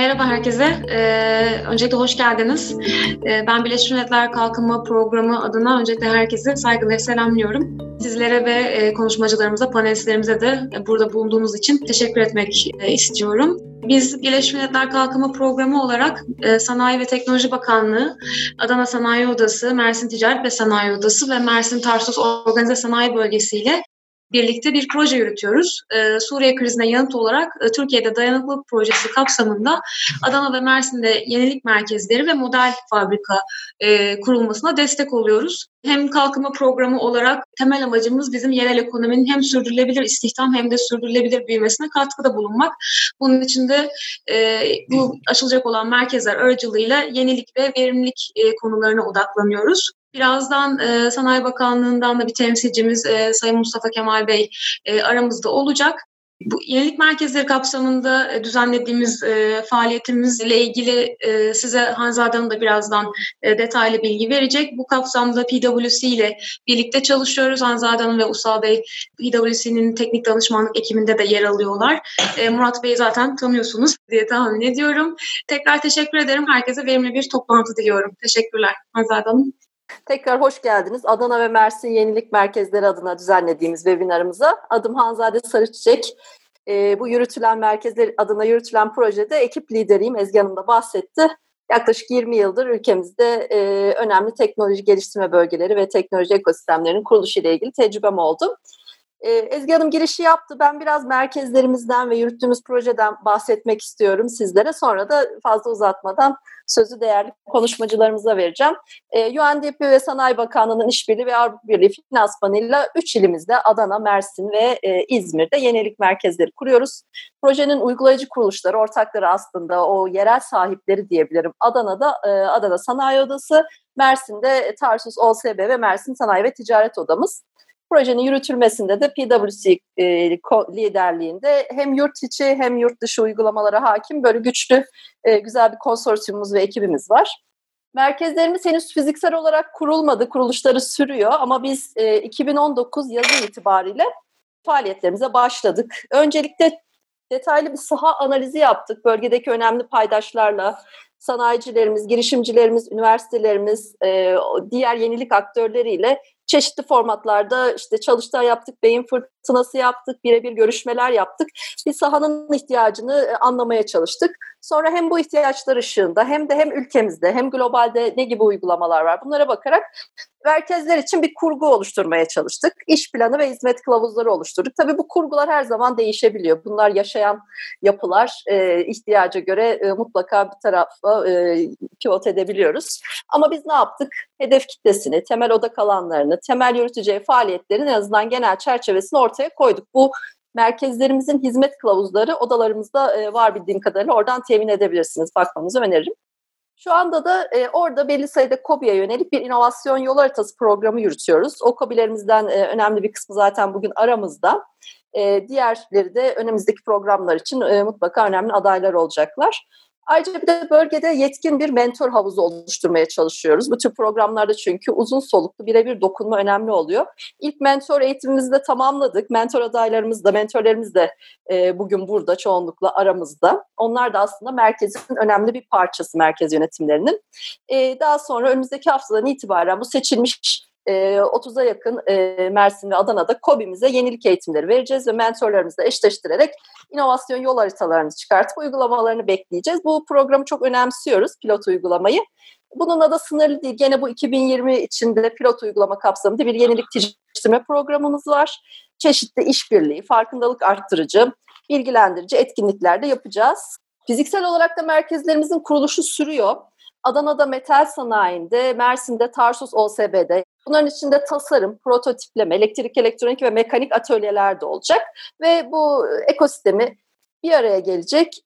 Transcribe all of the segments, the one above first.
Merhaba herkese. Ee, öncelikle hoş geldiniz. Ee, ben Birleşmiş Milletler Kalkınma Programı adına öncelikle herkese saygılar selamlıyorum. Sizlere ve e, konuşmacılarımıza, panelistlerimize de e, burada bulunduğumuz için teşekkür etmek e, istiyorum. Biz Birleşmiş Milletler Kalkınma Programı olarak e, Sanayi ve Teknoloji Bakanlığı, Adana Sanayi Odası, Mersin Ticaret ve Sanayi Odası ve Mersin Tarsus Organize Sanayi Bölgesi ile birlikte bir proje yürütüyoruz. Ee, Suriye krizine yanıt olarak e, Türkiye'de dayanıklılık projesi kapsamında Adana ve Mersin'de yenilik merkezleri ve model fabrika e, kurulmasına destek oluyoruz. Hem kalkınma programı olarak temel amacımız bizim yerel ekonominin hem sürdürülebilir istihdam hem de sürdürülebilir büyümesine katkıda bulunmak. Bunun için de e, bu açılacak olan merkezler aracılığıyla yenilik ve verimlilik e, konularına odaklanıyoruz. Birazdan e, Sanayi Bakanlığı'ndan da bir temsilcimiz e, Sayın Mustafa Kemal Bey e, aramızda olacak. Bu yenilik merkezleri kapsamında e, düzenlediğimiz e, faaliyetimizle ilgili e, size Hanzade Hanım da birazdan e, detaylı bilgi verecek. Bu kapsamda PwC ile birlikte çalışıyoruz. Hanzade Hanım ve Usal Bey PwC'nin teknik danışmanlık ekibinde de yer alıyorlar. E, Murat Bey'i zaten tanıyorsunuz diye tahmin ediyorum. Tekrar teşekkür ederim. Herkese verimli bir toplantı diliyorum. Teşekkürler Hanzade Hanım. Tekrar hoş geldiniz. Adana ve Mersin Yenilik Merkezleri adına düzenlediğimiz webinarımıza. Adım Hanzade Sarıçiçek. E, bu yürütülen merkezler adına yürütülen projede ekip lideriyim. Ezgi Hanım da bahsetti. Yaklaşık 20 yıldır ülkemizde e, önemli teknoloji geliştirme bölgeleri ve teknoloji ekosistemlerinin kuruluşu ile ilgili tecrübem oldu. E, Ezgi Hanım girişi yaptı. Ben biraz merkezlerimizden ve yürüttüğümüz projeden bahsetmek istiyorum sizlere. Sonra da fazla uzatmadan sözü değerli konuşmacılarımıza vereceğim. E, UNDP ve Sanayi Bakanlığı'nın işbirliği ve Avrupa Birliği finansmanıyla 3 ilimizde Adana, Mersin ve e, İzmir'de yenilik merkezleri kuruyoruz. Projenin uygulayıcı kuruluşları, ortakları aslında o yerel sahipleri diyebilirim. Adana'da e, Adana Sanayi Odası, Mersin'de Tarsus OSB ve Mersin Sanayi ve Ticaret Odamız. Projenin yürütülmesinde de PwC e, liderliğinde hem yurt içi hem yurt dışı uygulamalara hakim böyle güçlü, e, güzel bir konsorsiyumumuz ve ekibimiz var. Merkezlerimiz henüz fiziksel olarak kurulmadı, kuruluşları sürüyor ama biz e, 2019 yazı itibariyle faaliyetlerimize başladık. Öncelikle detaylı bir saha analizi yaptık. Bölgedeki önemli paydaşlarla, sanayicilerimiz, girişimcilerimiz, üniversitelerimiz, e, diğer yenilik aktörleriyle çeşitli formatlarda işte çalıştay yaptık, beyin fırtınası yaptık, birebir görüşmeler yaptık. Bir sahanın ihtiyacını e, anlamaya çalıştık. Sonra hem bu ihtiyaçlar ışığında hem de hem ülkemizde hem globalde ne gibi uygulamalar var bunlara bakarak merkezler için bir kurgu oluşturmaya çalıştık. İş planı ve hizmet kılavuzları oluşturduk. Tabii bu kurgular her zaman değişebiliyor. Bunlar yaşayan yapılar e, ihtiyaca göre e, mutlaka bir tarafa e, pivot edebiliyoruz. Ama biz ne yaptık? Hedef kitlesini, temel odak alanlarını, temel yürüteceği faaliyetlerin en azından genel çerçevesini ortaya koyduk. Bu merkezlerimizin hizmet kılavuzları odalarımızda e, var bildiğim kadarıyla oradan temin edebilirsiniz. Bakmanızı öneririm. Şu anda da e, orada belli sayıda KOBİ'ye yönelik bir inovasyon yol haritası programı yürütüyoruz. O KOBİ'lerimizden e, önemli bir kısmı zaten bugün aramızda. E, diğerleri de önümüzdeki programlar için e, mutlaka önemli adaylar olacaklar. Ayrıca bir de bölgede yetkin bir mentor havuzu oluşturmaya çalışıyoruz. Bu tür programlarda çünkü uzun soluklu birebir dokunma önemli oluyor. İlk mentor eğitimimizi de tamamladık. Mentor adaylarımız da, mentorlarımız da e, bugün burada çoğunlukla aramızda. Onlar da aslında merkezin önemli bir parçası merkez yönetimlerinin. E, daha sonra önümüzdeki haftadan itibaren bu seçilmiş 30'a yakın Mersin ve Adana'da KOBİ'mize yenilik eğitimleri vereceğiz ve mentorlarımızla eşleştirerek inovasyon yol haritalarını çıkartıp uygulamalarını bekleyeceğiz. Bu programı çok önemsiyoruz, pilot uygulamayı. Bununla da sınırlı değil. Gene bu 2020 içinde pilot uygulama kapsamında bir yenilik geliştirme programımız var. Çeşitli işbirliği, farkındalık arttırıcı, bilgilendirici etkinlikler de yapacağız. Fiziksel olarak da merkezlerimizin kuruluşu sürüyor. Adana'da metal sanayinde, Mersin'de Tarsus OSB'de, bunların içinde tasarım, prototipleme, elektrik, elektronik ve mekanik atölyeler de olacak ve bu ekosistemi bir araya gelecek,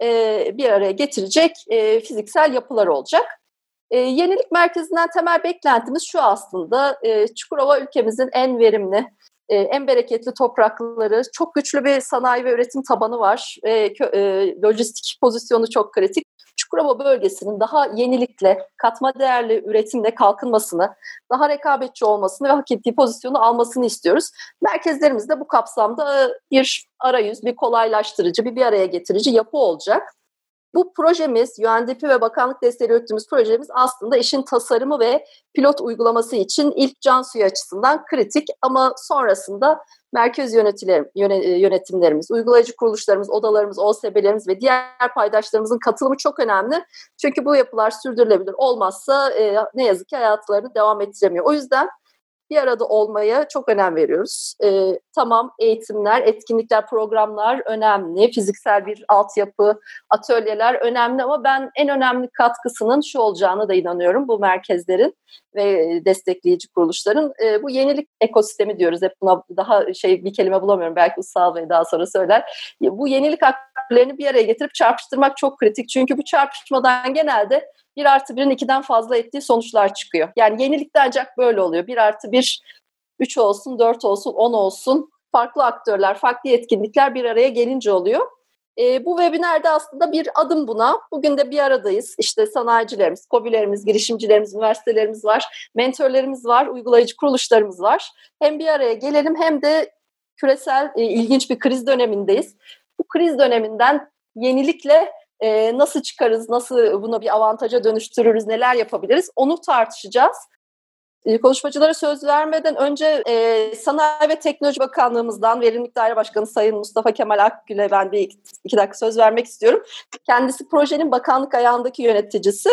bir araya getirecek fiziksel yapılar olacak. Yenilik merkezinden temel beklentimiz şu aslında, Çukurova ülkemizin en verimli, en bereketli toprakları, çok güçlü bir sanayi ve üretim tabanı var, lojistik pozisyonu çok kritik. Çukurova bölgesinin daha yenilikle, katma değerli üretimle kalkınmasını, daha rekabetçi olmasını ve hak ettiği pozisyonu almasını istiyoruz. Merkezlerimizde bu kapsamda bir arayüz, bir kolaylaştırıcı, bir bir araya getirici yapı olacak. Bu projemiz, UNDP ve bakanlık desteği yürüttüğümüz projemiz aslında işin tasarımı ve pilot uygulaması için ilk can suyu açısından kritik ama sonrasında merkez yönetimlerimiz, uygulayıcı kuruluşlarımız, odalarımız, OSB'lerimiz ve diğer paydaşlarımızın katılımı çok önemli. Çünkü bu yapılar sürdürülebilir olmazsa e, ne yazık ki hayatlarını devam ettiremiyor. O yüzden bir arada olmaya çok önem veriyoruz. Ee, tamam eğitimler, etkinlikler, programlar önemli. Fiziksel bir altyapı, atölyeler önemli ama ben en önemli katkısının şu olacağını da inanıyorum bu merkezlerin ve destekleyici kuruluşların. E, bu yenilik ekosistemi diyoruz. Hep buna daha şey bir kelime bulamıyorum. Belki Ussal Bey daha sonra söyler. Bu yenilik aktörlerini bir araya getirip çarpıştırmak çok kritik. Çünkü bu çarpışmadan genelde bir artı birin ikiden fazla ettiği sonuçlar çıkıyor. Yani yenilikte ancak böyle oluyor. Bir artı bir, üç olsun, dört olsun, on olsun. Farklı aktörler, farklı etkinlikler bir araya gelince oluyor. E, bu webinerde aslında bir adım buna. Bugün de bir aradayız. İşte sanayicilerimiz, kobilerimiz, girişimcilerimiz, üniversitelerimiz var, mentorlarımız var, uygulayıcı kuruluşlarımız var. Hem bir araya gelelim hem de küresel e, ilginç bir kriz dönemindeyiz. Bu kriz döneminden yenilikle e, nasıl çıkarız, nasıl bunu bir avantaja dönüştürürüz, neler yapabiliriz onu tartışacağız. E, konuşmacılara söz vermeden önce e, Sanayi ve Teknoloji Bakanlığımızdan Verimlilik Daire Başkanı Sayın Mustafa Kemal Akgül'e ben bir iki, iki dakika söz vermek istiyorum. Kendisi projenin bakanlık ayağındaki yöneticisi.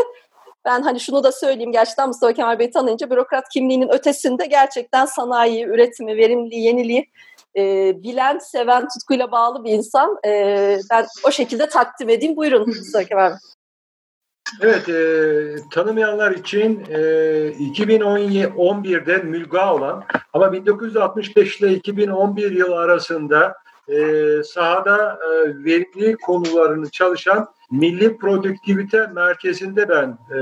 Ben hani şunu da söyleyeyim gerçekten Mustafa Kemal Bey tanıyınca bürokrat kimliğinin ötesinde gerçekten sanayi, üretimi, verimliliği, yeniliği e, bilen, seven, tutkuyla bağlı bir insan. E, ben o şekilde takdim edeyim. Buyurun Mustafa Kemal Bey. Evet, e, tanımayanlar için e, 2011'de mülga olan ama 1965 ile 2011 yıl arasında e, sahada e, verimli konularını çalışan Milli Produktivite Merkezi'nde ben e,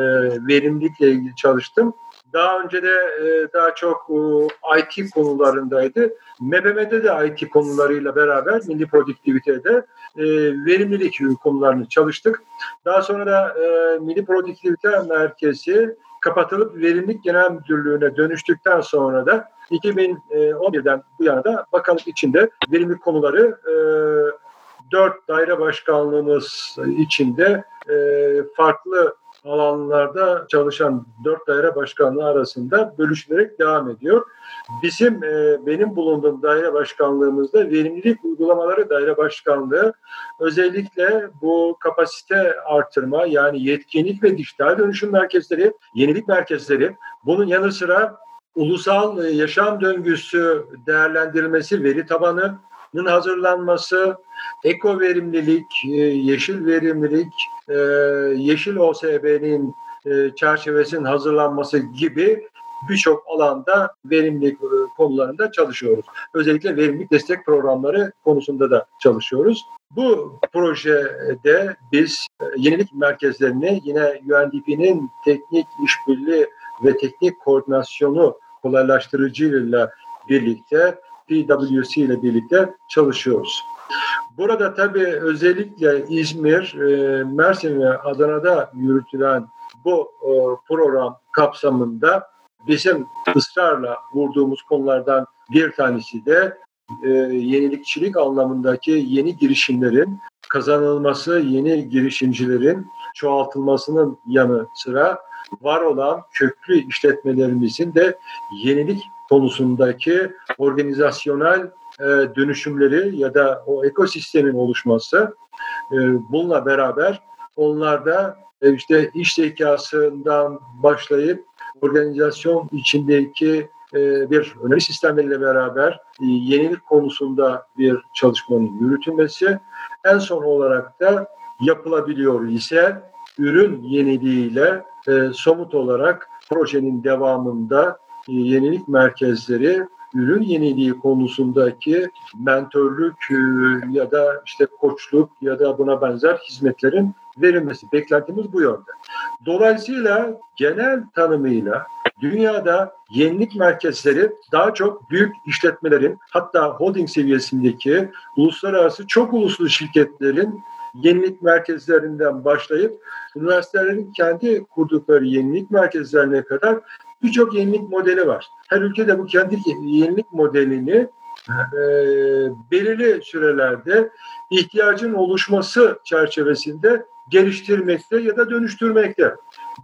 verimlilikle ilgili çalıştım. Daha önce de e, daha çok e, IT konularındaydı. MBM'de de IT konularıyla beraber milli produktivitede e, verimlilik konularını çalıştık. Daha sonra da e, Milli Produktivite Merkezi kapatılıp Verimlilik Genel Müdürlüğü'ne dönüştükten sonra da 2011'den bu yana da bakanlık içinde verimlilik konuları e, dört daire başkanlığımız içinde e, farklı alanlarda çalışan dört daire başkanlığı arasında bölüşülerek devam ediyor. Bizim e, benim bulunduğum daire başkanlığımızda verimlilik uygulamaları daire başkanlığı özellikle bu kapasite artırma yani yetkinlik ve dijital dönüşüm merkezleri, yenilik merkezleri bunun yanı sıra ulusal e, yaşam döngüsü değerlendirilmesi, veri tabanının hazırlanması, eko verimlilik, e, yeşil verimlilik, e, yeşil OSB'nin e, çerçevesinin hazırlanması gibi birçok alanda verimlilik konularında çalışıyoruz. Özellikle verimlilik destek programları konusunda da çalışıyoruz. Bu projede biz yenilik merkezlerini yine UNDP'nin teknik işbirliği ve teknik koordinasyonu kolaylaştırıcıyla birlikte PwC ile birlikte çalışıyoruz. Burada tabii özellikle İzmir, e, Mersin ve Adana'da yürütülen bu e, program kapsamında bizim ısrarla vurduğumuz konulardan bir tanesi de e, yenilikçilik anlamındaki yeni girişimlerin kazanılması, yeni girişimcilerin çoğaltılmasının yanı sıra var olan köklü işletmelerimizin de yenilik konusundaki organizasyonel e, dönüşümleri ya da o ekosistemin oluşması e, bununla beraber onlarda e, işte iş zekasından başlayıp organizasyon içindeki bir öneri sistemleriyle beraber yenilik konusunda bir çalışmanın yürütülmesi en son olarak da yapılabiliyor ise ürün yeniliğiyle somut olarak projenin devamında yenilik merkezleri ürün yeniliği konusundaki mentörlük e, ya da işte koçluk ya da buna benzer hizmetlerin verilmesi. Beklentimiz bu yönde. Dolayısıyla genel tanımıyla dünyada yenilik merkezleri daha çok büyük işletmelerin hatta holding seviyesindeki uluslararası çok uluslu şirketlerin yenilik merkezlerinden başlayıp üniversitelerin kendi kurdukları yenilik merkezlerine kadar birçok yenilik modeli var. Her ülkede bu kendi yenilik modelini e, belirli sürelerde ihtiyacın oluşması çerçevesinde geliştirmekte ya da dönüştürmekte.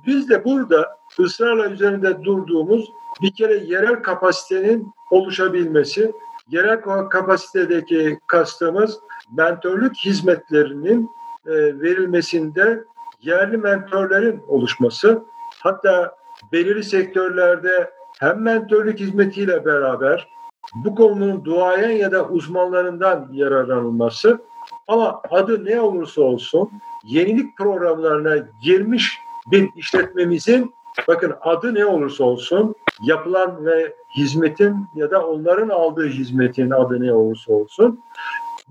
Biz de burada ısrarla üzerinde durduğumuz bir kere yerel kapasitenin oluşabilmesi, yerel kapasitedeki kastımız mentörlük hizmetlerinin e, verilmesinde yerli mentörlerin oluşması, hatta belirli sektörlerde hem mentörlük hizmetiyle beraber bu konunun duayen ya da uzmanlarından yararlanılması. Ama adı ne olursa olsun yenilik programlarına girmiş bir işletmemizin bakın adı ne olursa olsun yapılan ve hizmetin ya da onların aldığı hizmetin adı ne olursa olsun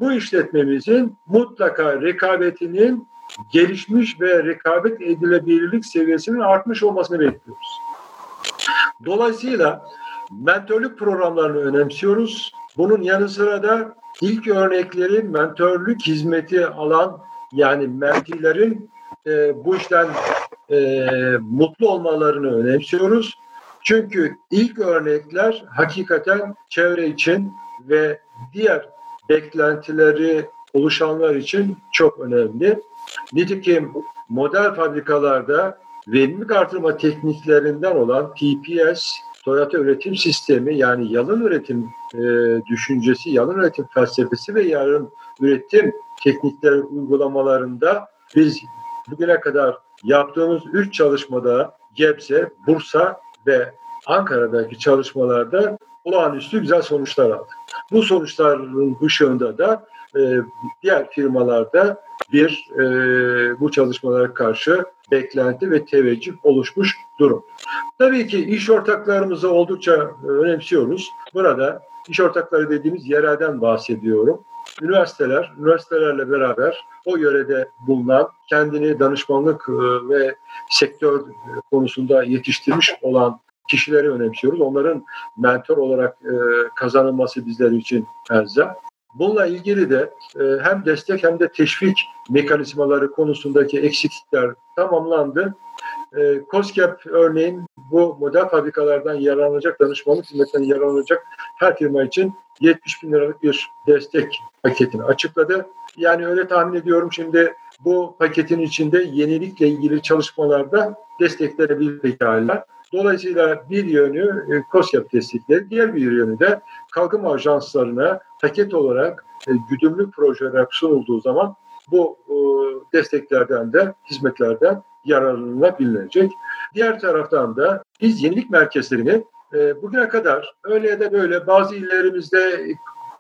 bu işletmemizin mutlaka rekabetinin gelişmiş ve rekabet edilebilirlik seviyesinin artmış olmasını bekliyoruz. Dolayısıyla mentörlük programlarını önemsiyoruz. Bunun yanı sıra da ilk örnekleri mentörlük hizmeti alan yani mentilerin e, bu işten e, mutlu olmalarını önemsiyoruz. Çünkü ilk örnekler hakikaten çevre için ve diğer beklentileri oluşanlar için çok önemli. Nitekim model fabrikalarda verimlilik artırma tekniklerinden olan TPS, Toyota üretim sistemi yani yalın üretim e, düşüncesi, yalın üretim felsefesi ve yarın üretim teknikleri uygulamalarında biz bugüne kadar yaptığımız üç çalışmada Gebze, Bursa ve Ankara'daki çalışmalarda olağanüstü güzel sonuçlar aldık. Bu sonuçların ışığında da e, diğer firmalarda bir e, bu çalışmalara karşı beklenti ve teveccüh oluşmuş durum. Tabii ki iş ortaklarımızı oldukça önemsiyoruz. Burada iş ortakları dediğimiz yerelden bahsediyorum. Üniversiteler, üniversitelerle beraber o yörede bulunan kendini danışmanlık e, ve sektör konusunda yetiştirmiş olan kişileri önemsiyoruz. Onların mentor olarak e, kazanılması bizler için elzem. Bununla ilgili de e, hem destek hem de teşvik mekanizmaları konusundaki eksiklikler tamamlandı. COSGAP örneğin bu model fabrikalardan yararlanacak, danışmanlık hizmetinden yararlanacak her firma için 70 bin liralık bir destek paketini açıkladı. Yani öyle tahmin ediyorum şimdi bu paketin içinde yenilikle ilgili çalışmalarda desteklenebilir pekala. Dolayısıyla bir yönü e, COSGAP destekleri, diğer bir yönü de kalkınma ajanslarına paket olarak e, güdümlü projeler sunulduğu zaman bu e, desteklerden de hizmetlerden yararlanabilecek. Diğer taraftan da biz yenilik merkezlerini e, bugüne kadar öyle ya da böyle bazı illerimizde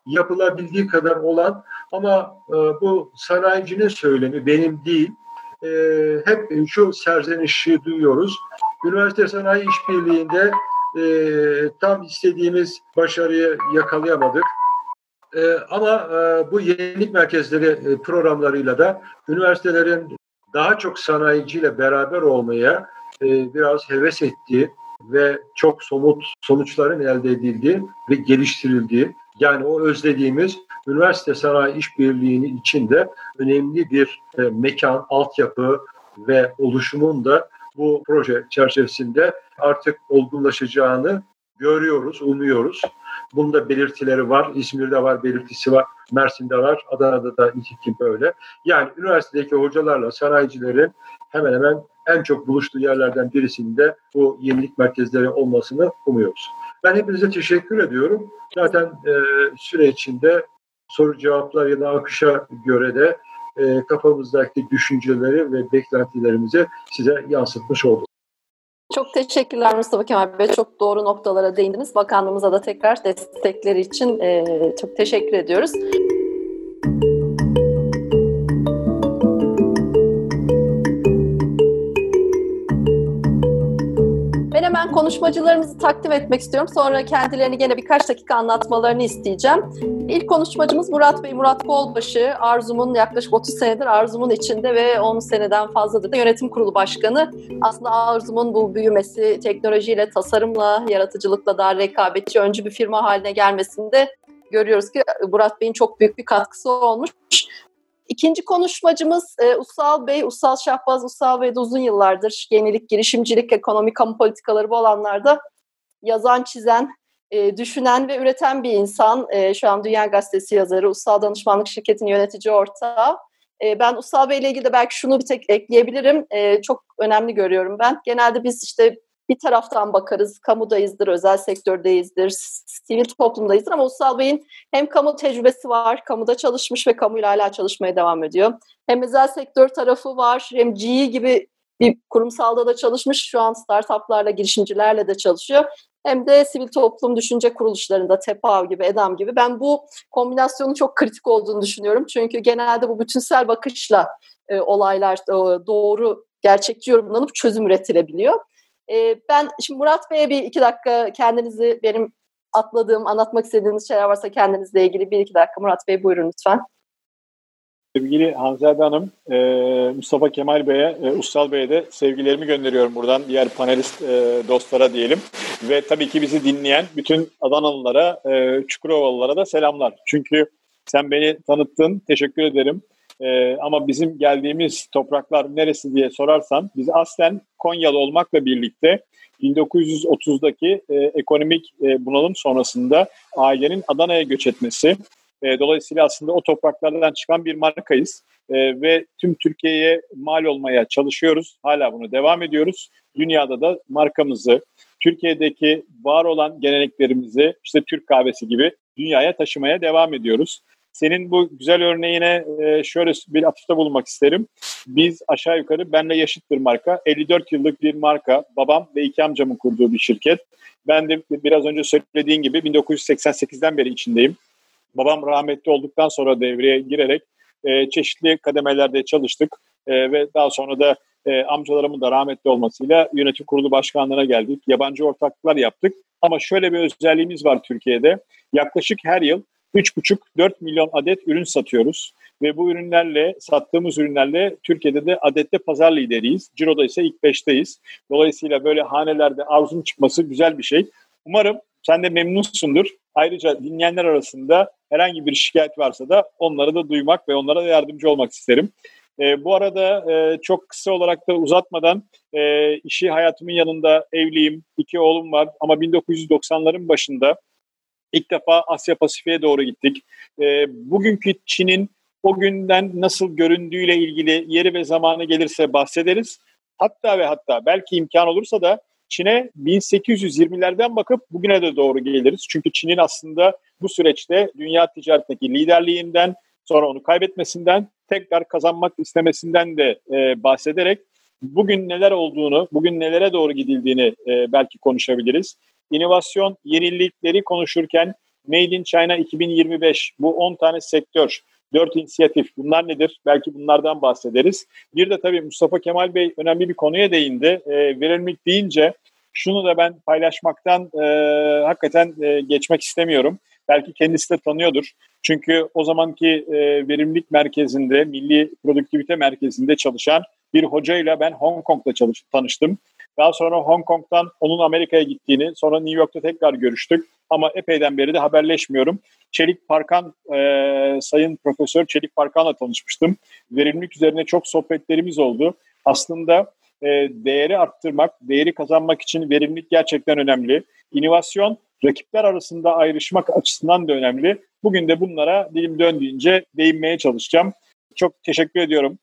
yapılabildiği kadar olan ama e, bu sanayicinin söylemi benim değil. E, hep şu serzenişi duyuyoruz. Üniversite Sanayi İşbirliği'nde e, tam istediğimiz başarıyı yakalayamadık. Ama bu yenilik merkezleri programlarıyla da üniversitelerin daha çok sanayiciyle beraber olmaya e, biraz heves ettiği ve çok somut sonuçların elde edildiği ve geliştirildiği yani o özlediğimiz üniversite sanayi işbirliğinin içinde önemli bir e, mekan, altyapı ve oluşumun da bu proje çerçevesinde artık olgunlaşacağını görüyoruz, umuyoruz. Bunda belirtileri var. İzmir'de var, belirtisi var. Mersin'de var. Adana'da da nitekim böyle. Yani üniversitedeki hocalarla sanayicilerin hemen hemen en çok buluştuğu yerlerden birisinde bu yenilik merkezleri olmasını umuyoruz. Ben hepinize teşekkür ediyorum. Zaten e, süre içinde soru cevaplar ya da akışa göre de e, kafamızdaki düşünceleri ve beklentilerimizi size yansıtmış olduk. Çok teşekkürler Mustafa Kemal Bey. Çok doğru noktalara değindiniz. Bakanlığımıza da tekrar destekleri için çok teşekkür ediyoruz. Hemen konuşmacılarımızı takdim etmek istiyorum. Sonra kendilerini gene birkaç dakika anlatmalarını isteyeceğim. İlk konuşmacımız Murat Bey, Murat Kolbaşı. Arzum'un yaklaşık 30 senedir Arzum'un içinde ve 10 seneden fazladır da yönetim kurulu başkanı. Aslında Arzum'un bu büyümesi teknolojiyle, tasarımla, yaratıcılıkla daha rekabetçi, öncü bir firma haline gelmesinde görüyoruz ki Murat Bey'in çok büyük bir katkısı olmuş. İkinci konuşmacımız e, Usal Bey, Usal Şahbaz Usal Bey de uzun yıllardır yenilik, girişimcilik, ekonomi, kamu politikaları bu alanlarda yazan, çizen, e, düşünen ve üreten bir insan. E, şu an Dünya Gazetesi yazarı, Usal Danışmanlık Şirketi'nin yönetici ortağı. E, ben Usta Bey ile ilgili de belki şunu bir tek ekleyebilirim. E, çok önemli görüyorum ben. Genelde biz işte bir taraftan bakarız. Kamudayızdır, özel sektördeyizdir, sivil toplumdayızdır ama Usta Bey'in hem kamu tecrübesi var, kamuda çalışmış ve kamuyla hala çalışmaya devam ediyor. Hem özel sektör tarafı var, hem GE gibi bir kurumsalda da çalışmış. Şu an startuplarla, girişimcilerle de çalışıyor. Hem de sivil toplum düşünce kuruluşlarında TEPAV gibi, EDAM gibi. Ben bu kombinasyonun çok kritik olduğunu düşünüyorum. Çünkü genelde bu bütünsel bakışla e, olaylar e, doğru, gerçekçi yorumlanıp çözüm üretilebiliyor. E, ben şimdi Murat Bey'e bir iki dakika kendinizi benim atladığım, anlatmak istediğiniz şeyler varsa kendinizle ilgili bir iki dakika. Murat Bey buyurun lütfen. Sevgili Hanzade Hanım, e, Mustafa Kemal Bey'e, e, Ustal Bey'e de sevgilerimi gönderiyorum buradan diğer panelist e, dostlara diyelim. Ve tabii ki bizi dinleyen bütün Adanalılara, e, Çukurovalılara da selamlar. Çünkü sen beni tanıttın, teşekkür ederim. E, ama bizim geldiğimiz topraklar neresi diye sorarsan, biz aslen Konyalı olmakla birlikte 1930'daki e, ekonomik e, bunalım sonrasında ailenin Adana'ya göç etmesi, e, dolayısıyla aslında o topraklardan çıkan bir markayız e, ve tüm Türkiye'ye mal olmaya çalışıyoruz. Hala bunu devam ediyoruz. Dünyada da markamızı, Türkiye'deki var olan geleneklerimizi işte Türk kahvesi gibi dünyaya taşımaya devam ediyoruz. Senin bu güzel örneğine e, şöyle bir atıfta bulmak isterim. Biz aşağı yukarı benle yaşıt marka, 54 yıllık bir marka, babam ve iki amcamın kurduğu bir şirket. Ben de biraz önce söylediğin gibi 1988'den beri içindeyim. Babam rahmetli olduktan sonra devreye girerek e, çeşitli kademelerde çalıştık e, ve daha sonra da amcalarımın da rahmetli olmasıyla yönetim kurulu başkanlığına geldik. Yabancı ortaklıklar yaptık. Ama şöyle bir özelliğimiz var Türkiye'de. Yaklaşık her yıl 3,5-4 milyon adet ürün satıyoruz. Ve bu ürünlerle, sattığımız ürünlerle Türkiye'de de adette pazar lideriyiz. Ciro'da ise ilk 5'teyiz. Dolayısıyla böyle hanelerde arzun çıkması güzel bir şey. Umarım sen de memnunsundur. Ayrıca dinleyenler arasında herhangi bir şikayet varsa da onları da duymak ve onlara da yardımcı olmak isterim. E, bu arada e, çok kısa olarak da uzatmadan e, işi hayatımın yanında evliyim, iki oğlum var ama 1990'ların başında ilk defa Asya Pasifik'e doğru gittik. E, bugünkü Çin'in o günden nasıl göründüğüyle ilgili yeri ve zamanı gelirse bahsederiz. Hatta ve hatta belki imkan olursa da Çin'e 1820'lerden bakıp bugüne de doğru geliriz. Çünkü Çin'in aslında bu süreçte dünya ticaretindeki liderliğinden sonra onu kaybetmesinden tekrar kazanmak istemesinden de e, bahsederek bugün neler olduğunu, bugün nelere doğru gidildiğini e, belki konuşabiliriz. İnovasyon yenilikleri konuşurken Made in China 2025 bu 10 tane sektör, 4 inisiyatif bunlar nedir? Belki bunlardan bahsederiz. Bir de tabii Mustafa Kemal Bey önemli bir konuya değindi. E, verimlilik deyince şunu da ben paylaşmaktan e, hakikaten e, geçmek istemiyorum. Belki kendisi de tanıyordur. Çünkü o zamanki e, verimlilik merkezinde, milli produktivite merkezinde çalışan bir hocayla ben Hong Kong'da çalış, tanıştım. Daha sonra Hong Kong'dan onun Amerika'ya gittiğini, sonra New York'ta tekrar görüştük. Ama epeyden beri de haberleşmiyorum. Çelik Parkan, e, Sayın Profesör Çelik Parkan'la tanışmıştım. Verimlilik üzerine çok sohbetlerimiz oldu. Aslında e, değeri arttırmak, değeri kazanmak için verimlilik gerçekten önemli. İnovasyon rakipler arasında ayrışmak açısından da önemli. Bugün de bunlara dilim döndüğünce değinmeye çalışacağım. Çok teşekkür ediyorum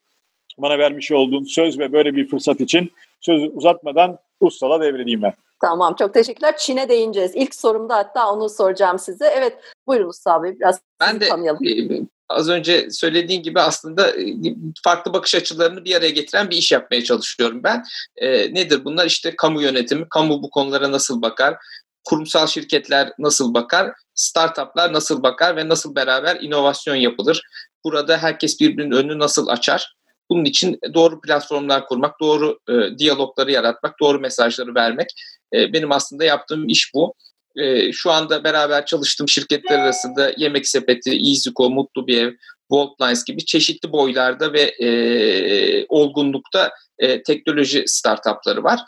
bana vermiş olduğun söz ve böyle bir fırsat için. Sözü uzatmadan Ustal'a devredeyim ben. Tamam çok teşekkürler. Çin'e değineceğiz. İlk sorumda hatta onu soracağım size. Evet buyurun Usta abi biraz ben de tanıyalım. E, az önce söylediğin gibi aslında e, farklı bakış açılarını bir araya getiren bir iş yapmaya çalışıyorum ben. E, nedir bunlar? İşte kamu yönetimi, kamu bu konulara nasıl bakar? kurumsal şirketler nasıl bakar, startuplar nasıl bakar ve nasıl beraber inovasyon yapılır? Burada herkes birbirinin önünü nasıl açar? Bunun için doğru platformlar kurmak, doğru e, diyalogları yaratmak, doğru mesajları vermek e, benim aslında yaptığım iş bu. E, şu anda beraber çalıştığım şirketler arasında Yemek Sepeti, EasyCo, Mutlu Bir Ev, Voltlines gibi çeşitli boylarda ve e, olgunlukta e, teknoloji startupları var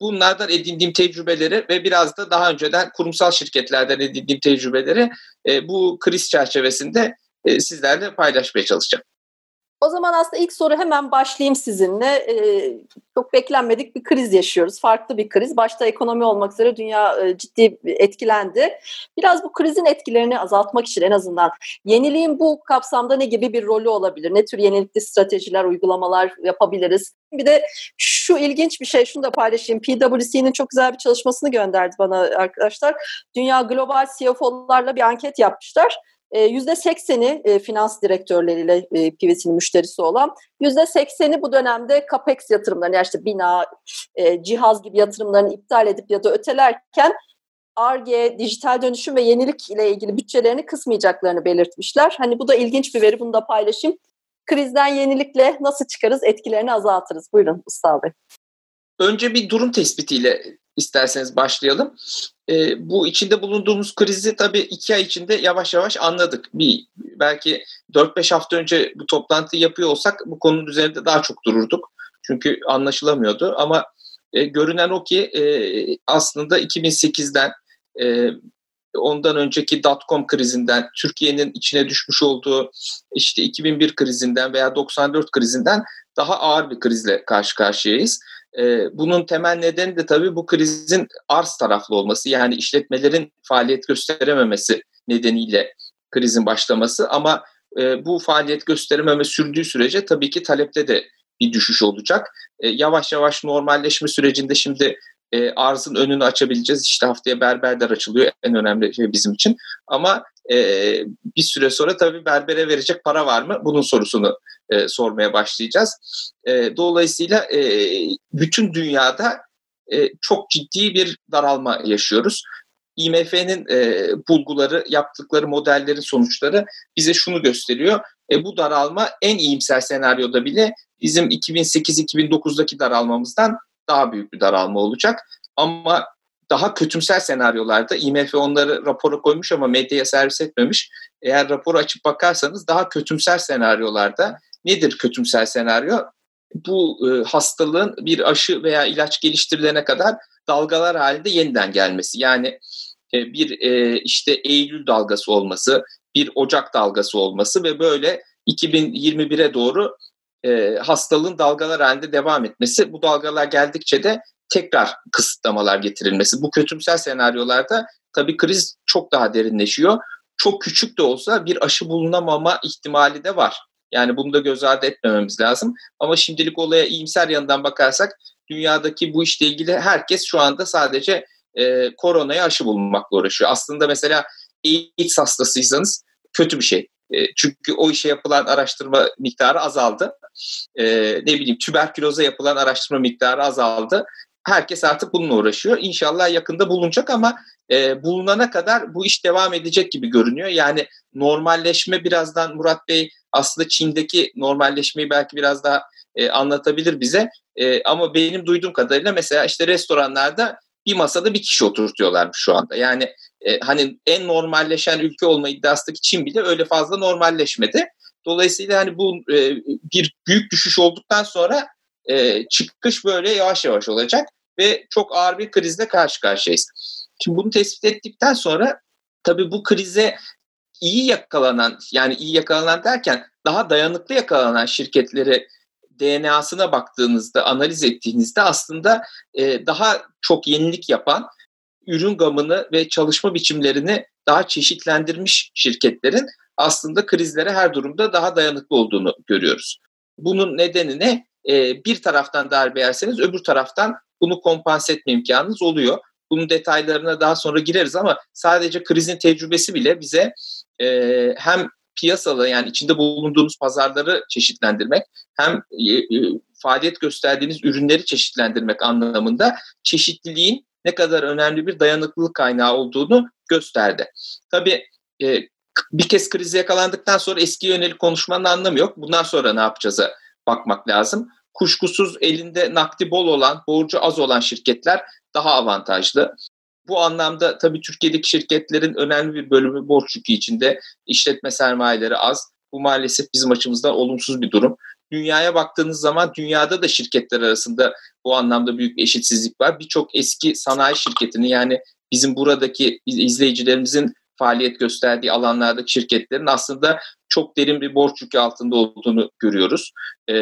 bunlardan edindiğim tecrübeleri ve biraz da daha önceden kurumsal şirketlerden edindiğim tecrübeleri e, bu kriz çerçevesinde e, sizlerle paylaşmaya çalışacağım. O zaman aslında ilk soru hemen başlayayım sizinle. Ee, çok beklenmedik bir kriz yaşıyoruz. Farklı bir kriz. Başta ekonomi olmak üzere dünya e, ciddi etkilendi. Biraz bu krizin etkilerini azaltmak için en azından yeniliğin bu kapsamda ne gibi bir rolü olabilir? Ne tür yenilikli stratejiler, uygulamalar yapabiliriz? Bir de şu ilginç bir şey, şunu da paylaşayım. PwC'nin çok güzel bir çalışmasını gönderdi bana arkadaşlar. Dünya global CFO'larla bir anket yapmışlar. %80'i e, finans direktörleriyle e, PVC'nin müşterisi olan %80'i bu dönemde CAPEX yatırımlarını yani işte bina, e, cihaz gibi yatırımlarını iptal edip ya da ötelerken ARGE, dijital dönüşüm ve yenilik ile ilgili bütçelerini kısmayacaklarını belirtmişler. Hani bu da ilginç bir veri, bunu da paylaşayım. Krizden yenilikle nasıl çıkarız, etkilerini azaltırız? Buyurun Mustafa Bey. Önce bir durum tespitiyle isterseniz başlayalım. E, bu içinde bulunduğumuz krizi tabii iki ay içinde yavaş yavaş anladık. Bir belki 4-5 hafta önce bu toplantıyı yapıyor olsak bu konunun üzerinde daha çok dururduk. Çünkü anlaşılamıyordu ama e, görünen o ki e, aslında 2008'den e, ondan önceki dotcom krizinden, Türkiye'nin içine düşmüş olduğu işte 2001 krizinden veya 94 krizinden daha ağır bir krizle karşı karşıyayız. Ee, bunun temel nedeni de tabii bu krizin arz taraflı olması yani işletmelerin faaliyet gösterememesi nedeniyle krizin başlaması ama e, bu faaliyet gösterememe sürdüğü sürece tabii ki talepte de bir düşüş olacak. E, yavaş yavaş normalleşme sürecinde şimdi e, arzın önünü açabileceğiz. İşte haftaya berberler açılıyor en önemli şey bizim için. Ama bir süre sonra tabii berbere verecek para var mı? Bunun sorusunu e, sormaya başlayacağız. E, dolayısıyla e, bütün dünyada e, çok ciddi bir daralma yaşıyoruz. IMF'nin e, bulguları, yaptıkları modellerin sonuçları bize şunu gösteriyor. E, bu daralma en iyimser senaryoda bile bizim 2008-2009'daki daralmamızdan daha büyük bir daralma olacak. Ama daha kötümsel senaryolarda IMF onları rapora koymuş ama medyaya servis etmemiş. Eğer raporu açıp bakarsanız daha kötümsel senaryolarda nedir kötümsel senaryo? Bu e, hastalığın bir aşı veya ilaç geliştirilene kadar dalgalar halinde yeniden gelmesi. Yani e, bir e, işte Eylül dalgası olması, bir Ocak dalgası olması ve böyle 2021'e doğru e, hastalığın dalgalar halinde devam etmesi. Bu dalgalar geldikçe de tekrar kısıtlamalar getirilmesi. Bu kötümsel senaryolarda tabii kriz çok daha derinleşiyor. Çok küçük de olsa bir aşı bulunamama ihtimali de var. Yani bunu da göz ardı etmememiz lazım. Ama şimdilik olaya iyimser yanından bakarsak dünyadaki bu işle ilgili herkes şu anda sadece e, koronaya aşı bulmakla uğraşıyor. Aslında mesela AIDS hastasıysanız kötü bir şey. E, çünkü o işe yapılan araştırma miktarı azaldı. E, ne bileyim tüberküloza yapılan araştırma miktarı azaldı herkes artık bununla uğraşıyor. İnşallah yakında bulunacak ama e, bulunana kadar bu iş devam edecek gibi görünüyor. Yani normalleşme birazdan Murat Bey aslında Çin'deki normalleşmeyi belki biraz daha e, anlatabilir bize. E, ama benim duyduğum kadarıyla mesela işte restoranlarda bir masada bir kişi oturtuyorlarmış şu anda. Yani e, hani en normalleşen ülke olma iddiasındaki Çin bile öyle fazla normalleşmedi. Dolayısıyla hani bu e, bir büyük düşüş olduktan sonra e, çıkış böyle yavaş yavaş olacak ve çok ağır bir krizle karşı karşıyayız. Şimdi bunu tespit ettikten sonra tabii bu krize iyi yakalanan yani iyi yakalanan derken daha dayanıklı yakalanan şirketleri DNA'sına baktığınızda, analiz ettiğinizde aslında e, daha çok yenilik yapan, ürün gamını ve çalışma biçimlerini daha çeşitlendirmiş şirketlerin aslında krizlere her durumda daha dayanıklı olduğunu görüyoruz. Bunun nedeni ne? E, bir taraftan darbe yerseniz öbür taraftan bunu kompanse etme imkanınız oluyor. Bunun detaylarına daha sonra gireriz ama sadece krizin tecrübesi bile bize e, hem piyasalı yani içinde bulunduğunuz pazarları çeşitlendirmek hem e, e, faaliyet gösterdiğiniz ürünleri çeşitlendirmek anlamında çeşitliliğin ne kadar önemli bir dayanıklılık kaynağı olduğunu gösterdi. Tabii e, bir kez krize yakalandıktan sonra eski yönelik konuşmanın anlamı yok. Bundan sonra ne yapacağız'a bakmak lazım kuşkusuz elinde nakdi bol olan, borcu az olan şirketler daha avantajlı. Bu anlamda tabii Türkiye'deki şirketlerin önemli bir bölümü borç yükü içinde. işletme sermayeleri az. Bu maalesef bizim açımızdan olumsuz bir durum. Dünyaya baktığınız zaman dünyada da şirketler arasında bu anlamda büyük eşitsizlik var. Birçok eski sanayi şirketini yani bizim buradaki izleyicilerimizin faaliyet gösterdiği alanlardaki şirketlerin aslında çok derin bir borç yükü altında olduğunu görüyoruz. E,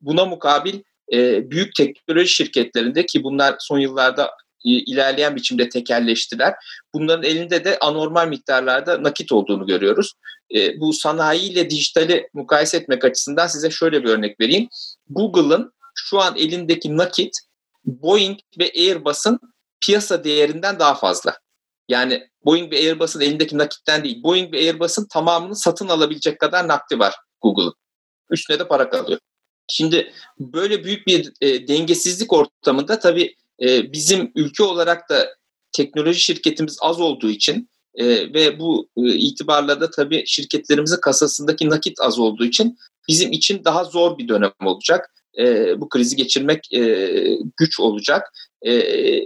buna mukabil e, büyük teknoloji şirketlerinde ki bunlar son yıllarda ilerleyen biçimde tekelleştiler. Bunların elinde de anormal miktarlarda nakit olduğunu görüyoruz. E, bu sanayi ile dijitali mukayese etmek açısından size şöyle bir örnek vereyim. Google'ın şu an elindeki nakit Boeing ve Airbus'un piyasa değerinden daha fazla. Yani Boeing ve Airbus'un elindeki nakitten değil, Boeing ve Airbus'un tamamını satın alabilecek kadar nakdi var Google'ın. Üstüne de para kalıyor. Şimdi böyle büyük bir e, dengesizlik ortamında tabii e, bizim ülke olarak da teknoloji şirketimiz az olduğu için e, ve bu e, itibarla da tabii şirketlerimizin kasasındaki nakit az olduğu için bizim için daha zor bir dönem olacak. E, bu krizi geçirmek e, güç olacak. E,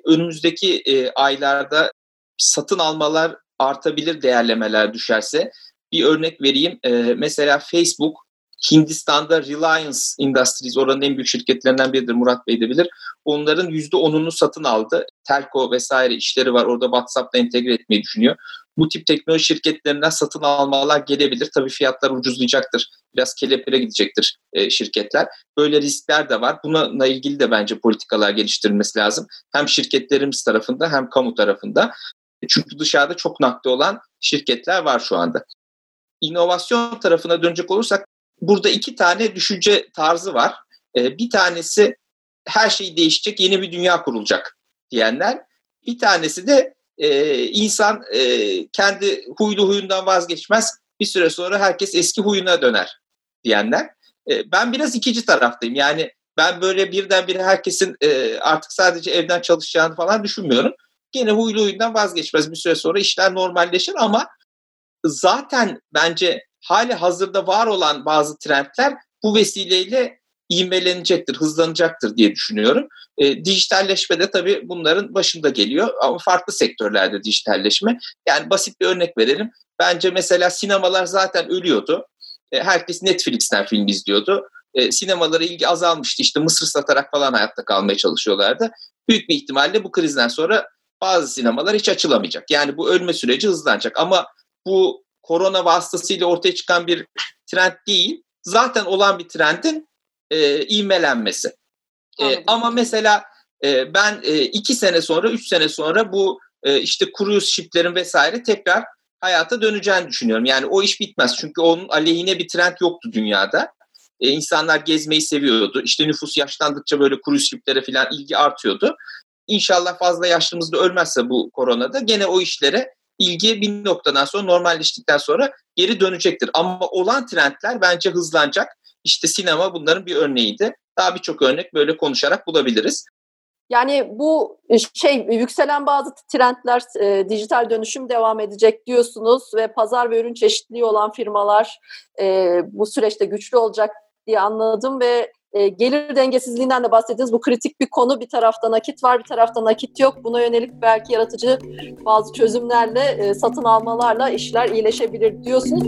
önümüzdeki e, aylarda satın almalar artabilir değerlemeler düşerse. Bir örnek vereyim. E, mesela Facebook Hindistan'da Reliance Industries oranın en büyük şirketlerinden biridir Murat Bey de bilir. Onların %10'unu satın aldı. Telco vesaire işleri var. Orada WhatsApp'la entegre etmeyi düşünüyor. Bu tip teknoloji şirketlerinden satın almalar gelebilir. Tabii fiyatlar ucuzlayacaktır. Biraz kelepire gidecektir e, şirketler. Böyle riskler de var. Bununla ilgili de bence politikalar geliştirilmesi lazım. Hem şirketlerimiz tarafında hem kamu tarafında. Çünkü dışarıda çok nakde olan şirketler var şu anda. İnovasyon tarafına dönecek olursak burada iki tane düşünce tarzı var. E, bir tanesi her şey değişecek, yeni bir dünya kurulacak diyenler. Bir tanesi de e, insan e, kendi huylu huyundan vazgeçmez. Bir süre sonra herkes eski huyuna döner diyenler. E, ben biraz ikinci taraftayım. Yani ben böyle birdenbire herkesin e, artık sadece evden çalışacağını falan düşünmüyorum. Gene huylu huyundan vazgeçmez. Bir süre sonra işler normalleşir ama zaten bence hali hazırda var olan bazı trendler bu vesileyle ivmelenecektir, hızlanacaktır diye düşünüyorum. E, dijitalleşme de tabii bunların başında geliyor ama farklı sektörlerde dijitalleşme. Yani basit bir örnek verelim. Bence mesela sinemalar zaten ölüyordu. E, herkes Netflix'ten film izliyordu. E, sinemalara ilgi azalmıştı. İşte mısır satarak falan hayatta kalmaya çalışıyorlardı. Büyük bir ihtimalle bu krizden sonra bazı sinemalar hiç açılamayacak. Yani bu ölme süreci hızlanacak. Ama bu korona vasıtasıyla ortaya çıkan bir trend değil. Zaten olan bir trendin e, ivmelenmesi. E, ama mesela e, ben e, iki sene sonra, üç sene sonra bu e, işte cruise shiplerin vesaire tekrar hayata döneceğini düşünüyorum. Yani o iş bitmez. Çünkü onun aleyhine bir trend yoktu dünyada. E, insanlar gezmeyi seviyordu. İşte nüfus yaşlandıkça böyle cruise shiplere falan ilgi artıyordu. İnşallah fazla yaşlımızda ölmezse bu koronada gene o işlere ilgi bir noktadan sonra normalleştikten sonra geri dönecektir. Ama olan trendler bence hızlanacak. İşte sinema bunların bir örneğiydi. Daha birçok örnek böyle konuşarak bulabiliriz. Yani bu e, şey yükselen bazı trendler e, dijital dönüşüm devam edecek diyorsunuz ve pazar ve ürün çeşitliliği olan firmalar e, bu süreçte güçlü olacak diye anladım ve e, gelir dengesizliğinden de bahsettiniz. Bu kritik bir konu. Bir tarafta nakit var, bir tarafta nakit yok. Buna yönelik belki yaratıcı bazı çözümlerle, e, satın almalarla işler iyileşebilir diyorsunuz.